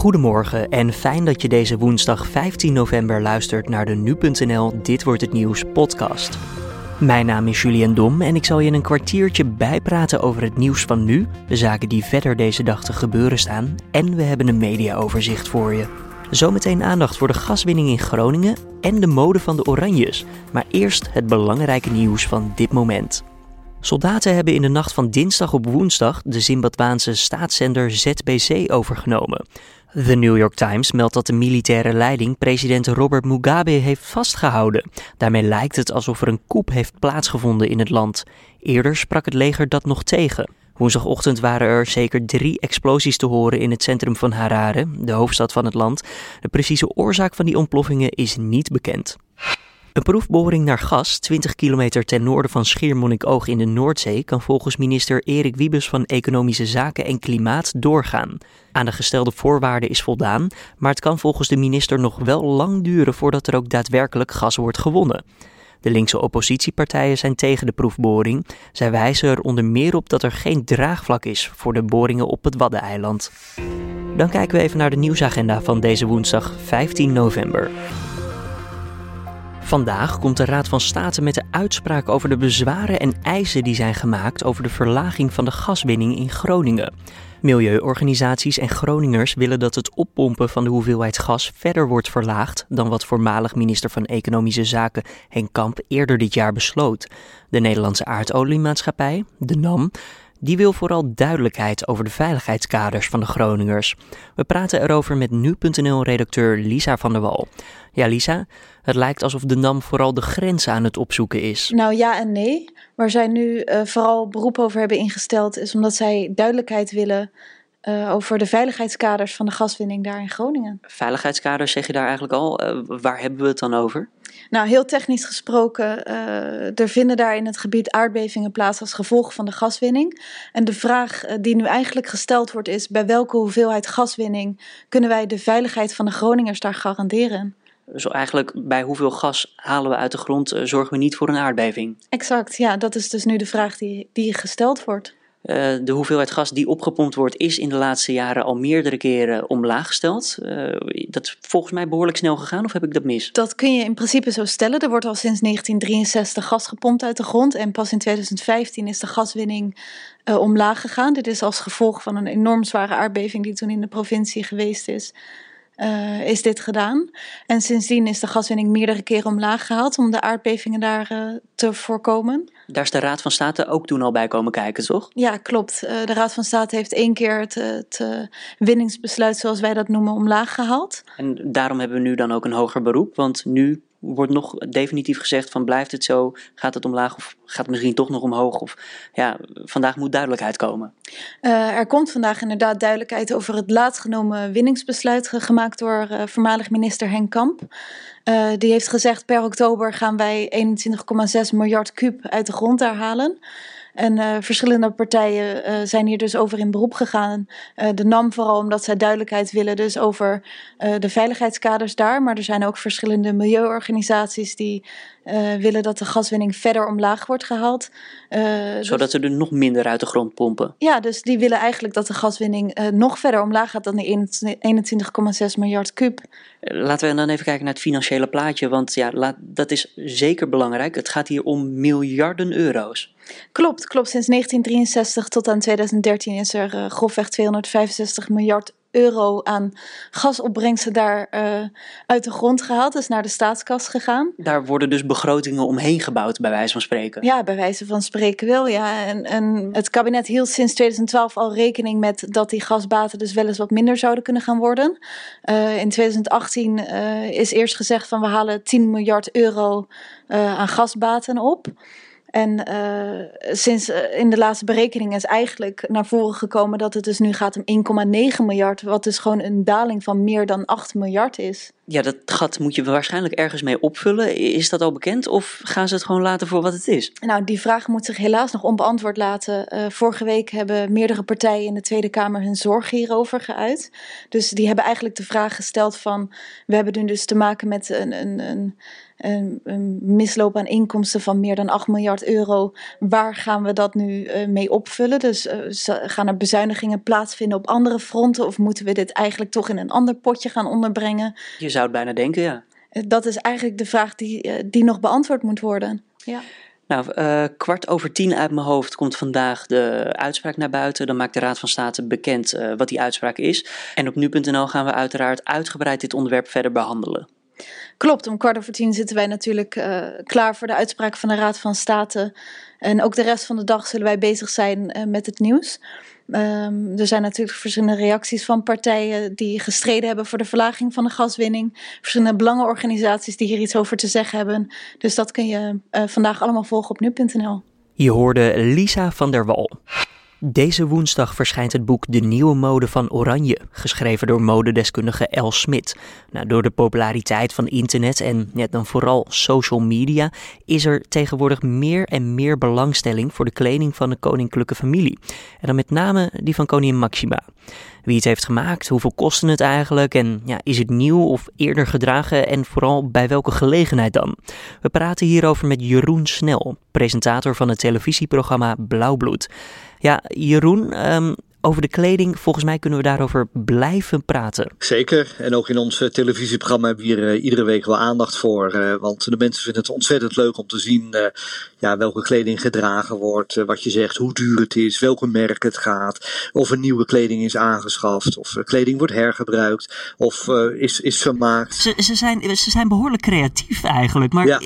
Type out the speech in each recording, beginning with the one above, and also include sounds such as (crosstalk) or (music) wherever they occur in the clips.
Goedemorgen en fijn dat je deze woensdag 15 november luistert naar de nu.nl Dit wordt het nieuws podcast. Mijn naam is Julian Dom en ik zal je een kwartiertje bijpraten over het nieuws van nu, de zaken die verder deze dag te gebeuren staan en we hebben een mediaoverzicht voor je. Zometeen aandacht voor de gaswinning in Groningen en de mode van de Oranjes, maar eerst het belangrijke nieuws van dit moment. Soldaten hebben in de nacht van dinsdag op woensdag de Zimbabwaanse staatszender ZBC overgenomen. The New York Times meldt dat de militaire leiding president Robert Mugabe heeft vastgehouden. Daarmee lijkt het alsof er een coup heeft plaatsgevonden in het land. Eerder sprak het leger dat nog tegen. Woensdagochtend waren er zeker drie explosies te horen in het centrum van Harare, de hoofdstad van het land. De precieze oorzaak van die ontploffingen is niet bekend. Een proefboring naar gas 20 kilometer ten noorden van Schiermonnikoog in de Noordzee kan volgens minister Erik Wiebes van Economische Zaken en Klimaat doorgaan. Aan de gestelde voorwaarden is voldaan, maar het kan volgens de minister nog wel lang duren voordat er ook daadwerkelijk gas wordt gewonnen. De linkse oppositiepartijen zijn tegen de proefboring. Zij wijzen er onder meer op dat er geen draagvlak is voor de boringen op het Waddeneiland. Dan kijken we even naar de nieuwsagenda van deze woensdag 15 november. Vandaag komt de Raad van State met de uitspraak over de bezwaren en eisen die zijn gemaakt over de verlaging van de gaswinning in Groningen. Milieuorganisaties en Groningers willen dat het oppompen van de hoeveelheid gas verder wordt verlaagd dan wat voormalig minister van Economische Zaken Henk Kamp eerder dit jaar besloot. De Nederlandse aardoliemaatschappij, de NAM, die wil vooral duidelijkheid over de veiligheidskaders van de Groningers. We praten erover met nu.nl-redacteur Lisa van der Wal. Ja, Lisa, het lijkt alsof de NAM vooral de grenzen aan het opzoeken is. Nou ja en nee. Waar zij nu uh, vooral beroep over hebben ingesteld, is omdat zij duidelijkheid willen uh, over de veiligheidskaders van de gaswinning daar in Groningen. Veiligheidskaders zeg je daar eigenlijk al. Uh, waar hebben we het dan over? Nou, heel technisch gesproken, uh, er vinden daar in het gebied aardbevingen plaats als gevolg van de gaswinning. En de vraag die nu eigenlijk gesteld wordt is: bij welke hoeveelheid gaswinning kunnen wij de veiligheid van de Groningers daar garanderen? Dus eigenlijk bij hoeveel gas halen we uit de grond, zorgen we niet voor een aardbeving? Exact, ja, dat is dus nu de vraag die, die gesteld wordt. Uh, de hoeveelheid gas die opgepompt wordt, is in de laatste jaren al meerdere keren omlaag gesteld. Uh, dat is volgens mij behoorlijk snel gegaan, of heb ik dat mis? Dat kun je in principe zo stellen. Er wordt al sinds 1963 gas gepompt uit de grond. En pas in 2015 is de gaswinning uh, omlaag gegaan. Dit is als gevolg van een enorm zware aardbeving die toen in de provincie geweest is uh, is dit gedaan. En sindsdien is de gaswinning meerdere keren omlaag gehaald om de aardbevingen daar uh, te voorkomen. Daar is de Raad van State ook toen al bij komen kijken, toch? Ja, klopt. Uh, de Raad van State heeft één keer het, het winningsbesluit, zoals wij dat noemen, omlaag gehaald. En daarom hebben we nu dan ook een hoger beroep, want nu wordt nog definitief gezegd van blijft het zo, gaat het omlaag of gaat het misschien toch nog omhoog? Of ja, vandaag moet duidelijkheid komen. Uh, er komt vandaag inderdaad duidelijkheid over het laatst genomen winningsbesluit gemaakt door uh, voormalig minister Henk Kamp. Uh, die heeft gezegd per oktober gaan wij 21,6 miljard kuub uit de grond herhalen. En uh, verschillende partijen uh, zijn hier dus over in beroep gegaan. Uh, de NAM vooral omdat zij duidelijkheid willen dus over de veiligheidskaders daar. Maar er zijn ook verschillende milieuorganisaties die willen dat de gaswinning verder omlaag wordt gehaald. Zodat ze er nog minder uit de grond pompen? Ja, dus die willen eigenlijk dat de gaswinning nog verder omlaag gaat dan die 21,6 miljard kuub. Laten we dan even kijken naar het financiële plaatje, want ja, laat, dat is zeker belangrijk. Het gaat hier om miljarden euro's. Klopt, klopt. Sinds 1963 tot aan 2013 is er uh, grofweg 265 miljard euro aan gasopbrengsten daar uh, uit de grond gehaald, is naar de staatskas gegaan. Daar worden dus begrotingen omheen gebouwd, bij wijze van spreken. Ja, bij wijze van spreken wel, ja. En, en het kabinet hield sinds 2012 al rekening met dat die gasbaten dus wel eens wat minder zouden kunnen gaan worden. Uh, in 2018 uh, is eerst gezegd van we halen 10 miljard euro aan gasbaten op. En uh, sinds uh, in de laatste berekening is eigenlijk naar voren gekomen dat het dus nu gaat om 1,9 miljard, wat dus gewoon een daling van meer dan 8 miljard is. Ja, dat gat moet je waarschijnlijk ergens mee opvullen. Is dat al bekend of gaan ze het gewoon laten voor wat het is? Nou, die vraag moet zich helaas nog onbeantwoord laten. Uh, vorige week hebben meerdere partijen in de Tweede Kamer hun zorg hierover geuit. Dus die hebben eigenlijk de vraag gesteld van... we hebben nu dus te maken met een, een, een een, misloop aan inkomsten van meer dan 8 miljard euro. Waar gaan we dat nu uh, mee opvullen? Dus uh, gaan er bezuinigingen plaatsvinden op andere fronten? Of moeten we dit eigenlijk toch in een ander potje gaan onderbrengen? Je zou het bijna denken, ja. Uh, dat is eigenlijk de vraag die, die nog beantwoord moet worden. Ja. Nou, uh, kwart over tien uit mijn hoofd komt vandaag de uitspraak naar buiten. Dan maakt de Raad van State bekend uh, wat die uitspraak is. En op nu.nl gaan we uiteraard uitgebreid dit onderwerp verder behandelen. Klopt, om kwart over tien zitten wij natuurlijk uh, klaar voor de uitspraak van de Raad van State. En ook de rest van de dag zullen wij bezig zijn uh, met het nieuws. Um, er zijn natuurlijk verschillende reacties van partijen die gestreden hebben voor de verlaging van de gaswinning. Verschillende belangenorganisaties die hier iets over te zeggen hebben. Dus dat kun je uh, vandaag allemaal volgen op nu.nl. Je hoorde Lisa van der Wal. Deze woensdag verschijnt het boek De Nieuwe Mode van Oranje, geschreven door modedeskundige El Smit. Nou, door de populariteit van internet en ja, dan vooral social media is er tegenwoordig meer en meer belangstelling voor de kleding van de koninklijke familie. En dan met name die van koningin Maxima. Wie het heeft gemaakt, hoeveel kostte het eigenlijk en ja, is het nieuw of eerder gedragen en vooral bij welke gelegenheid dan? We praten hierover met Jeroen Snel, presentator van het televisieprogramma Blauwbloed. Ja, Jeroen, um, over de kleding, volgens mij kunnen we daarover blijven praten. Zeker, en ook in ons televisieprogramma hebben we hier uh, iedere week wel aandacht voor. Uh, want de mensen vinden het ontzettend leuk om te zien uh, ja, welke kleding gedragen wordt, wat je zegt, hoe duur het is, welke merk het gaat, of er nieuwe kleding is aangeschaft, of kleding wordt hergebruikt, of is, is vermaakt. Ze, ze, zijn, ze zijn behoorlijk creatief eigenlijk, maar ja.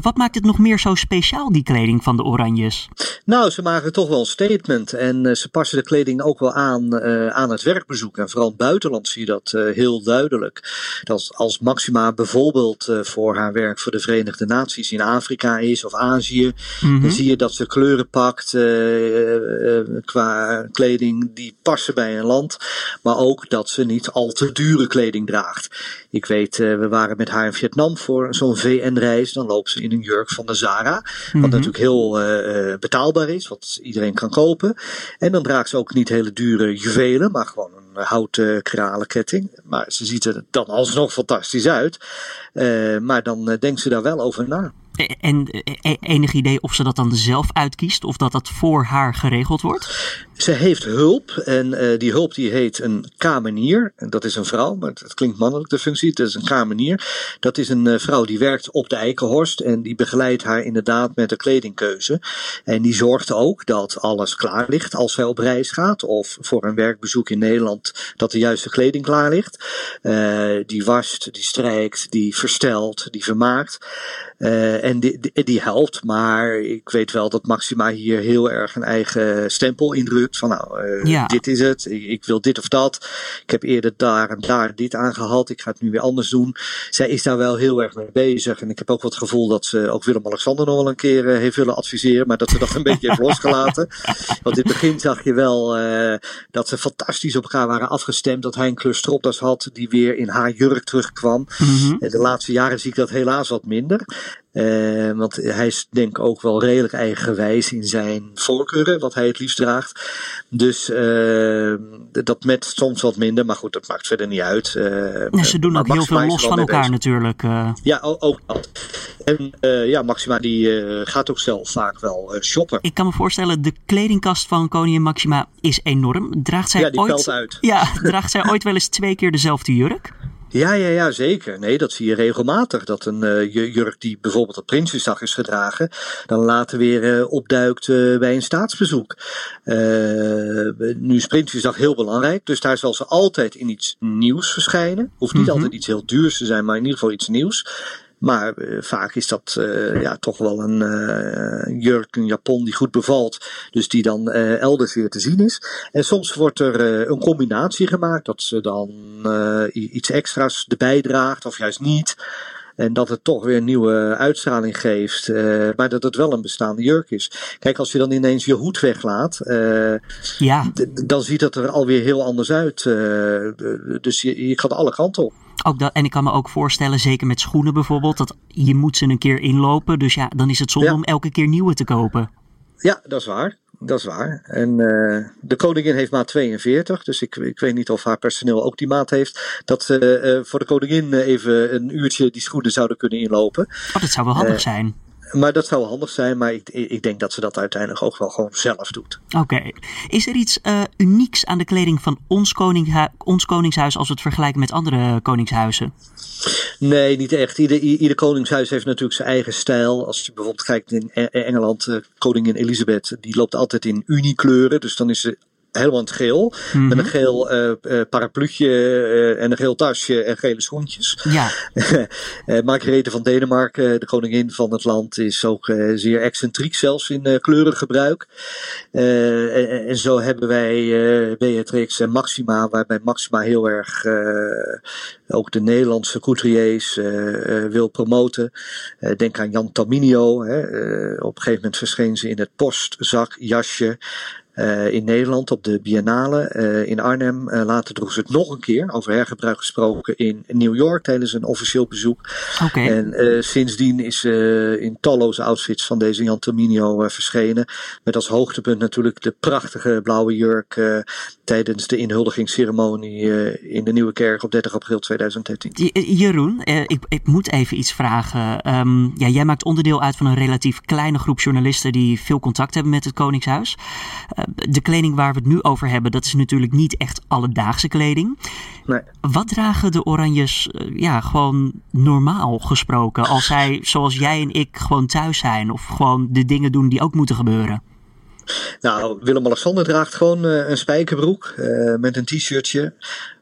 wat maakt het nog meer zo speciaal, die kleding van de Oranjes? Nou, ze maken toch wel een statement en ze passen de kleding ook wel aan, uh, aan het werkbezoek. En vooral in het buitenland zie je dat uh, heel duidelijk. Dat als Maxima bijvoorbeeld uh, voor haar werk voor de Verenigde Naties in Afrika is of Azië, mm-hmm. dan zie je dat ze kleuren pakt qua kleding die passen bij een land. Maar ook dat ze niet al te dure kleding draagt. Ik weet, we waren met haar in Vietnam voor zo'n VN-reis. Dan loopt ze in een jurk van de Zara. Wat mm-hmm. natuurlijk heel betaalbaar is, wat iedereen kan kopen. En dan draagt ze ook niet hele dure juwelen, maar gewoon een houten kralenketting. Maar ze ziet er dan alsnog fantastisch uit. Uh, maar dan uh, denkt ze daar wel over na. En e-, enig idee of ze dat dan zelf uitkiest of dat dat voor haar geregeld wordt? Ze heeft hulp en uh, die hulp die heet een kamenier. Dat is een vrouw, maar het klinkt mannelijk de functie. Het is een kamenier. Dat is een vrouw die werkt op de Eikenhorst en die begeleidt haar inderdaad met de kledingkeuze. En die zorgt ook dat alles klaar ligt als zij op reis gaat of voor een werkbezoek in Nederland dat de juiste kleding klaar ligt. Die wast, die strijkt, die verstelt, die vermaakt. En die, die, die, helpt, maar ik weet wel dat Maxima hier heel erg een eigen stempel indrukt. Van nou, uh, ja. dit is het, ik, ik, wil dit of dat. Ik heb eerder daar en daar dit aangehaald, ik ga het nu weer anders doen. Zij is daar wel heel erg mee bezig. En ik heb ook wat het gevoel dat ze ook Willem-Alexander nog wel een keer uh, heeft willen adviseren, maar dat ze dat een beetje heeft losgelaten. (laughs) Want in het begin zag je wel dat ze fantastisch op elkaar waren afgestemd. Dat hij een kleur stropdas had die weer in haar jurk terugkwam. Mm-hmm. De laatste jaren zie ik dat helaas wat minder. Uh, want hij is denk ik ook wel redelijk eigenwijs in zijn voorkeuren, wat hij het liefst draagt. Dus uh, dat met soms wat minder, maar goed, dat maakt verder niet uit. Uh, ze doen ook heel veel los van elkaar bezig. natuurlijk. Ja, ook dat. En ja, Maxima die gaat ook zelf vaak wel shoppen. Ik kan me voorstellen, de kledingkast van koningin Maxima is enorm. Draagt zij ja, die ooit, uit. Ja, draagt zij (laughs) ooit wel eens twee keer dezelfde jurk? Ja, ja, ja, zeker. Nee, dat zie je regelmatig. Dat een uh, jurk die bijvoorbeeld op Prinsjesdag is gedragen, dan later weer uh, opduikt uh, bij een staatsbezoek. nu is Prinsjesdag heel belangrijk, dus daar zal ze altijd in iets nieuws verschijnen. Hoeft niet mm -hmm. altijd iets heel duurs te zijn, maar in ieder geval iets nieuws. Maar uh, vaak is dat uh, ja, toch wel een uh, jurk, een japon die goed bevalt. Dus die dan elders weer te zien is. En soms wordt er een combinatie gemaakt. Dat ze dan iets extra's erbij draagt of juist niet. En dat het toch weer een nieuwe uitstraling geeft. Uh, maar dat het wel een bestaande jurk is. Kijk, als je dan ineens je hoed weglaat. Uh, ja. Dan ziet het er alweer heel anders uit. Uh, dus je, je gaat alle kanten op. Ook dat, en ik kan me ook voorstellen, zeker met schoenen bijvoorbeeld, dat je moet ze een keer inlopen. Dus ja, dan is het zonde om elke keer nieuwe te kopen. Ja, dat is waar. Dat is waar. En uh, de koningin heeft maat 42, dus ik, ik weet niet of haar personeel ook die maat heeft. Dat ze uh, voor de koningin even een uurtje die schoenen zouden kunnen inlopen. Oh, dat zou wel handig zijn. Maar dat zou handig zijn, maar ik, ik denk dat ze dat uiteindelijk ook wel gewoon zelf doet. Oké. Is er iets uh, unieks aan de kleding van ons, koning, ons koningshuis als we het vergelijken met andere koningshuizen? Nee, niet echt. Ieder, ieder koningshuis heeft natuurlijk zijn eigen stijl. Als je bijvoorbeeld kijkt in Engeland, uh, koningin Elisabeth, die loopt altijd in uniekleuren. Dus dan is ze helemaal in het geel. Mm -hmm. Met een geel uh, uh, parapluutje uh, en een geel tasje en gele schoentjes. Ja. (laughs) Margarethe van Denemarken, de koningin van het land, is ook zeer excentriek, zelfs in kleurengebruik. En, en, zo hebben wij Beatrix en Maxima, waarbij Maxima heel erg ook de Nederlandse couturiers wil promoten. denk aan Jan Taminio. Hè. op een gegeven moment verscheen ze in het postzakjasje. Uh, in Nederland op de Biennale uh, in Arnhem. Uh, later droeg ze het nog een keer, over hergebruik gesproken, in New York tijdens een officieel bezoek. Okay. En sindsdien is ze in talloze outfits van deze Jan Terminio verschenen. Met als hoogtepunt natuurlijk de prachtige blauwe jurk tijdens de inhuldigingsceremonie in de Nieuwe Kerk op 30 april 2013. Jeroen, ik, ik, moet even iets vragen. Um, ja, jij maakt onderdeel uit van een relatief kleine groep journalisten die veel contact hebben met het Koningshuis de kleding waar we het nu over hebben, dat is natuurlijk niet echt alledaagse kleding. Nee. Wat dragen de Oranjes ja, gewoon normaal gesproken als zij, zoals jij en ik, gewoon thuis zijn of gewoon de dingen doen die ook moeten gebeuren? Nou, Willem-Alexander draagt gewoon uh, een spijkerbroek uh, met een t-shirtje.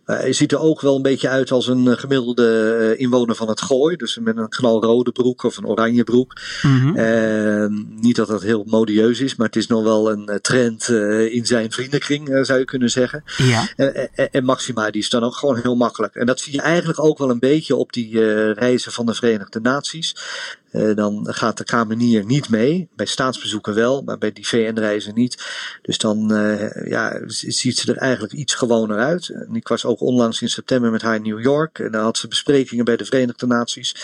Uh, hij ziet er ook wel een beetje uit als een gemiddelde uh, inwoner van het gooi. Dus met een knalrode broek of een oranje broek. Mm -hmm. uh, niet dat dat heel modieus is, maar het is nog wel een trend in zijn vriendenkring, zou je kunnen zeggen. Ja. En, en Maxima, die is dan ook gewoon heel makkelijk. En dat zie je eigenlijk ook wel een beetje op die reizen van de Verenigde Naties. Uh, dan gaat de kamenier niet mee. Bij staatsbezoeken wel, maar bij die VN-reizen niet. Dus dan uh, ja, ziet ze er eigenlijk iets gewoner uit. En ik was ook onlangs in september met haar in New York. En dan had ze besprekingen bij de Verenigde Naties.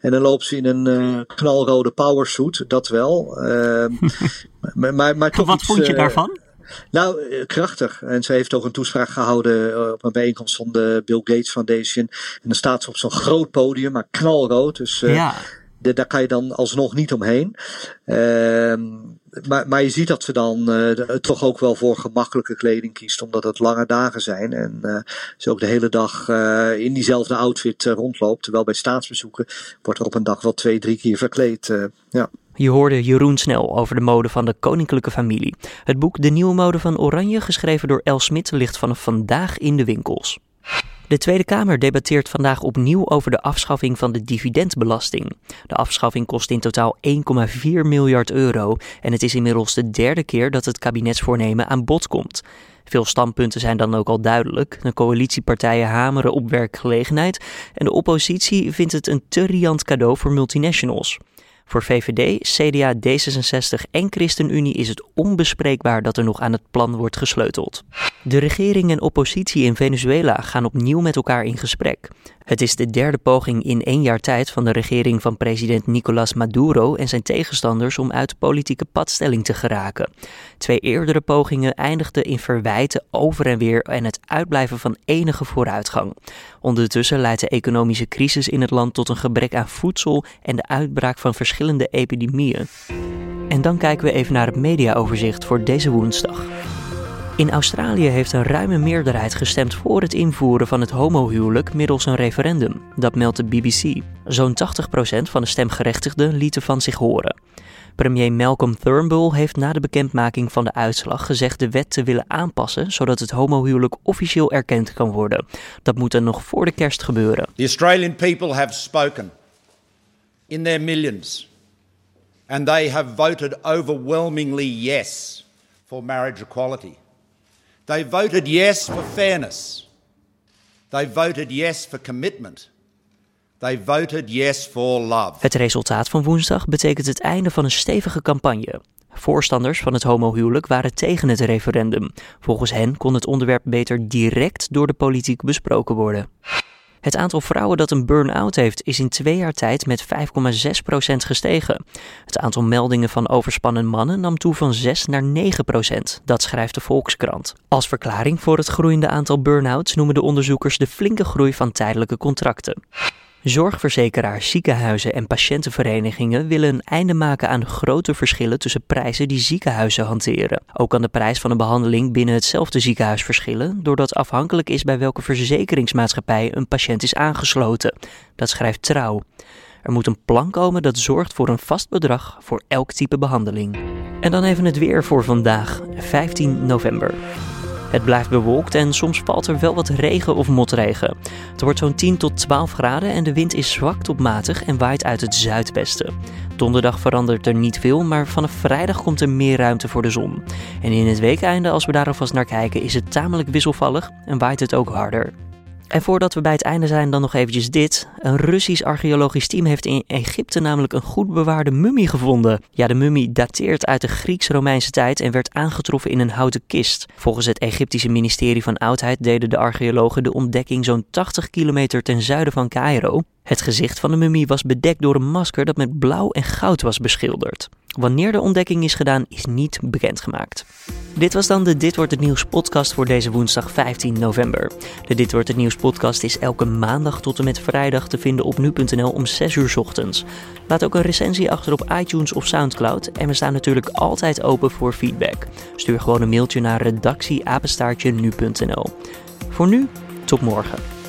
En dan loopt ze in een uh, knalrode powersuit, dat wel. (laughs) maar, maar, maar toch Wat iets, vond je daarvan? Nou, krachtig. En ze heeft ook een toespraak gehouden op een bijeenkomst van de Bill Gates Foundation. En dan staat ze op zo'n groot podium, maar knalrood. Dus ja de, daar kan je dan alsnog niet omheen. Uh, maar, maar je ziet dat ze dan uh, toch ook wel voor gemakkelijke kleding kiest, omdat het lange dagen zijn. En uh, ze ook de hele dag uh, in diezelfde outfit rondloopt. Terwijl bij staatsbezoeken wordt er op een dag wel twee, drie keer verkleed. ja. Je hoorde Jeroen Snel over de mode van de koninklijke familie. Het boek De Nieuwe Mode van Oranje, geschreven door El Smit, ligt vanaf vandaag in de winkels. De Tweede Kamer debatteert vandaag opnieuw over de afschaffing van de dividendbelasting. De afschaffing kost in totaal 1,4 miljard euro en het is inmiddels de derde keer dat het kabinetsvoornemen aan bod komt. Veel standpunten zijn dan ook al duidelijk. De coalitiepartijen hameren op werkgelegenheid en de oppositie vindt het een te riant cadeau voor multinationals. Voor VVD, CDA, D66 en ChristenUnie is het onbespreekbaar dat er nog aan het plan wordt gesleuteld. De regering en oppositie in Venezuela gaan opnieuw met elkaar in gesprek. Het is de derde poging in één jaar tijd van de regering van president Nicolás Maduro en zijn tegenstanders om uit politieke padstelling te geraken. Twee eerdere pogingen eindigden in verwijten over en weer en het uitblijven van enige vooruitgang. Ondertussen leidt de economische crisis in het land tot een gebrek aan voedsel en de uitbraak van verschillende epidemieën. En dan kijken we even naar het mediaoverzicht voor deze woensdag. In Australië heeft een ruime meerderheid gestemd voor het invoeren van het homohuwelijk middels een referendum. Dat meldt de BBC. Zo'n 80% van de stemgerechtigden lieten van zich horen. Premier Malcolm Turnbull heeft na de bekendmaking van de uitslag gezegd de wet te willen aanpassen zodat het homohuwelijk officieel erkend kan worden. Dat moet dan nog voor de kerst gebeuren. The Australian people have spoken in their millions and they have voted overwhelmingly yes for marriage equality. They voted yes for fairness. They voted yes for commitment. They voted yes for love. Het resultaat van woensdag betekent het einde van een stevige campagne. Voorstanders van het homohuwelijk waren tegen het referendum. Volgens hen kon het onderwerp beter direct door de politiek besproken worden. Het aantal vrouwen dat een burn-out heeft is in twee jaar tijd met 5,6% gestegen. Het aantal meldingen van overspannen mannen nam toe van 6 naar 9%. Dat schrijft de Volkskrant. Als verklaring voor het groeiende aantal burn-outs noemen de onderzoekers de flinke groei van tijdelijke contracten. Zorgverzekeraars, ziekenhuizen en patiëntenverenigingen willen een einde maken aan grote verschillen tussen prijzen die ziekenhuizen hanteren. Ook kan de prijs van een behandeling binnen hetzelfde ziekenhuis verschillen, doordat afhankelijk is bij welke verzekeringsmaatschappij een patiënt is aangesloten. Dat schrijft Trouw. Er moet een plan komen dat zorgt voor een vast bedrag voor elk type behandeling. En dan even het weer voor vandaag, 15 november. Het blijft bewolkt en soms valt er wel wat regen of motregen. Het wordt zo'n 10 tot 12 graden en de wind is zwak tot matig en waait uit het zuidwesten. Donderdag verandert er niet veel, maar vanaf vrijdag komt er meer ruimte voor de zon. En in het weekeinde, als we daar alvast naar kijken, is het tamelijk wisselvallig en waait het ook harder. En voordat we bij het einde zijn, dan nog eventjes dit. Een Russisch archeologisch team heeft in Egypte namelijk een goed bewaarde mummie gevonden. Ja, de mummie dateert uit de Grieks-Romeinse tijd en werd aangetroffen in een houten kist. Volgens het Egyptische ministerie van Oudheid deden de archeologen de ontdekking zo'n 80 kilometer ten zuiden van Cairo. Het gezicht van de mummie was bedekt door een masker dat met blauw en goud was beschilderd. Wanneer de ontdekking is gedaan, is niet bekendgemaakt. Dit was dan de Dit wordt het nieuws podcast voor deze woensdag 15 november. De Dit wordt het nieuws podcast is elke maandag tot en met vrijdag te vinden op nu.nl om 6 uur ochtends. Laat ook een recensie achter op iTunes of Soundcloud en we staan natuurlijk altijd open voor feedback. Stuur gewoon een mailtje naar redactieapenstaartje nu.nl. Voor nu, tot morgen.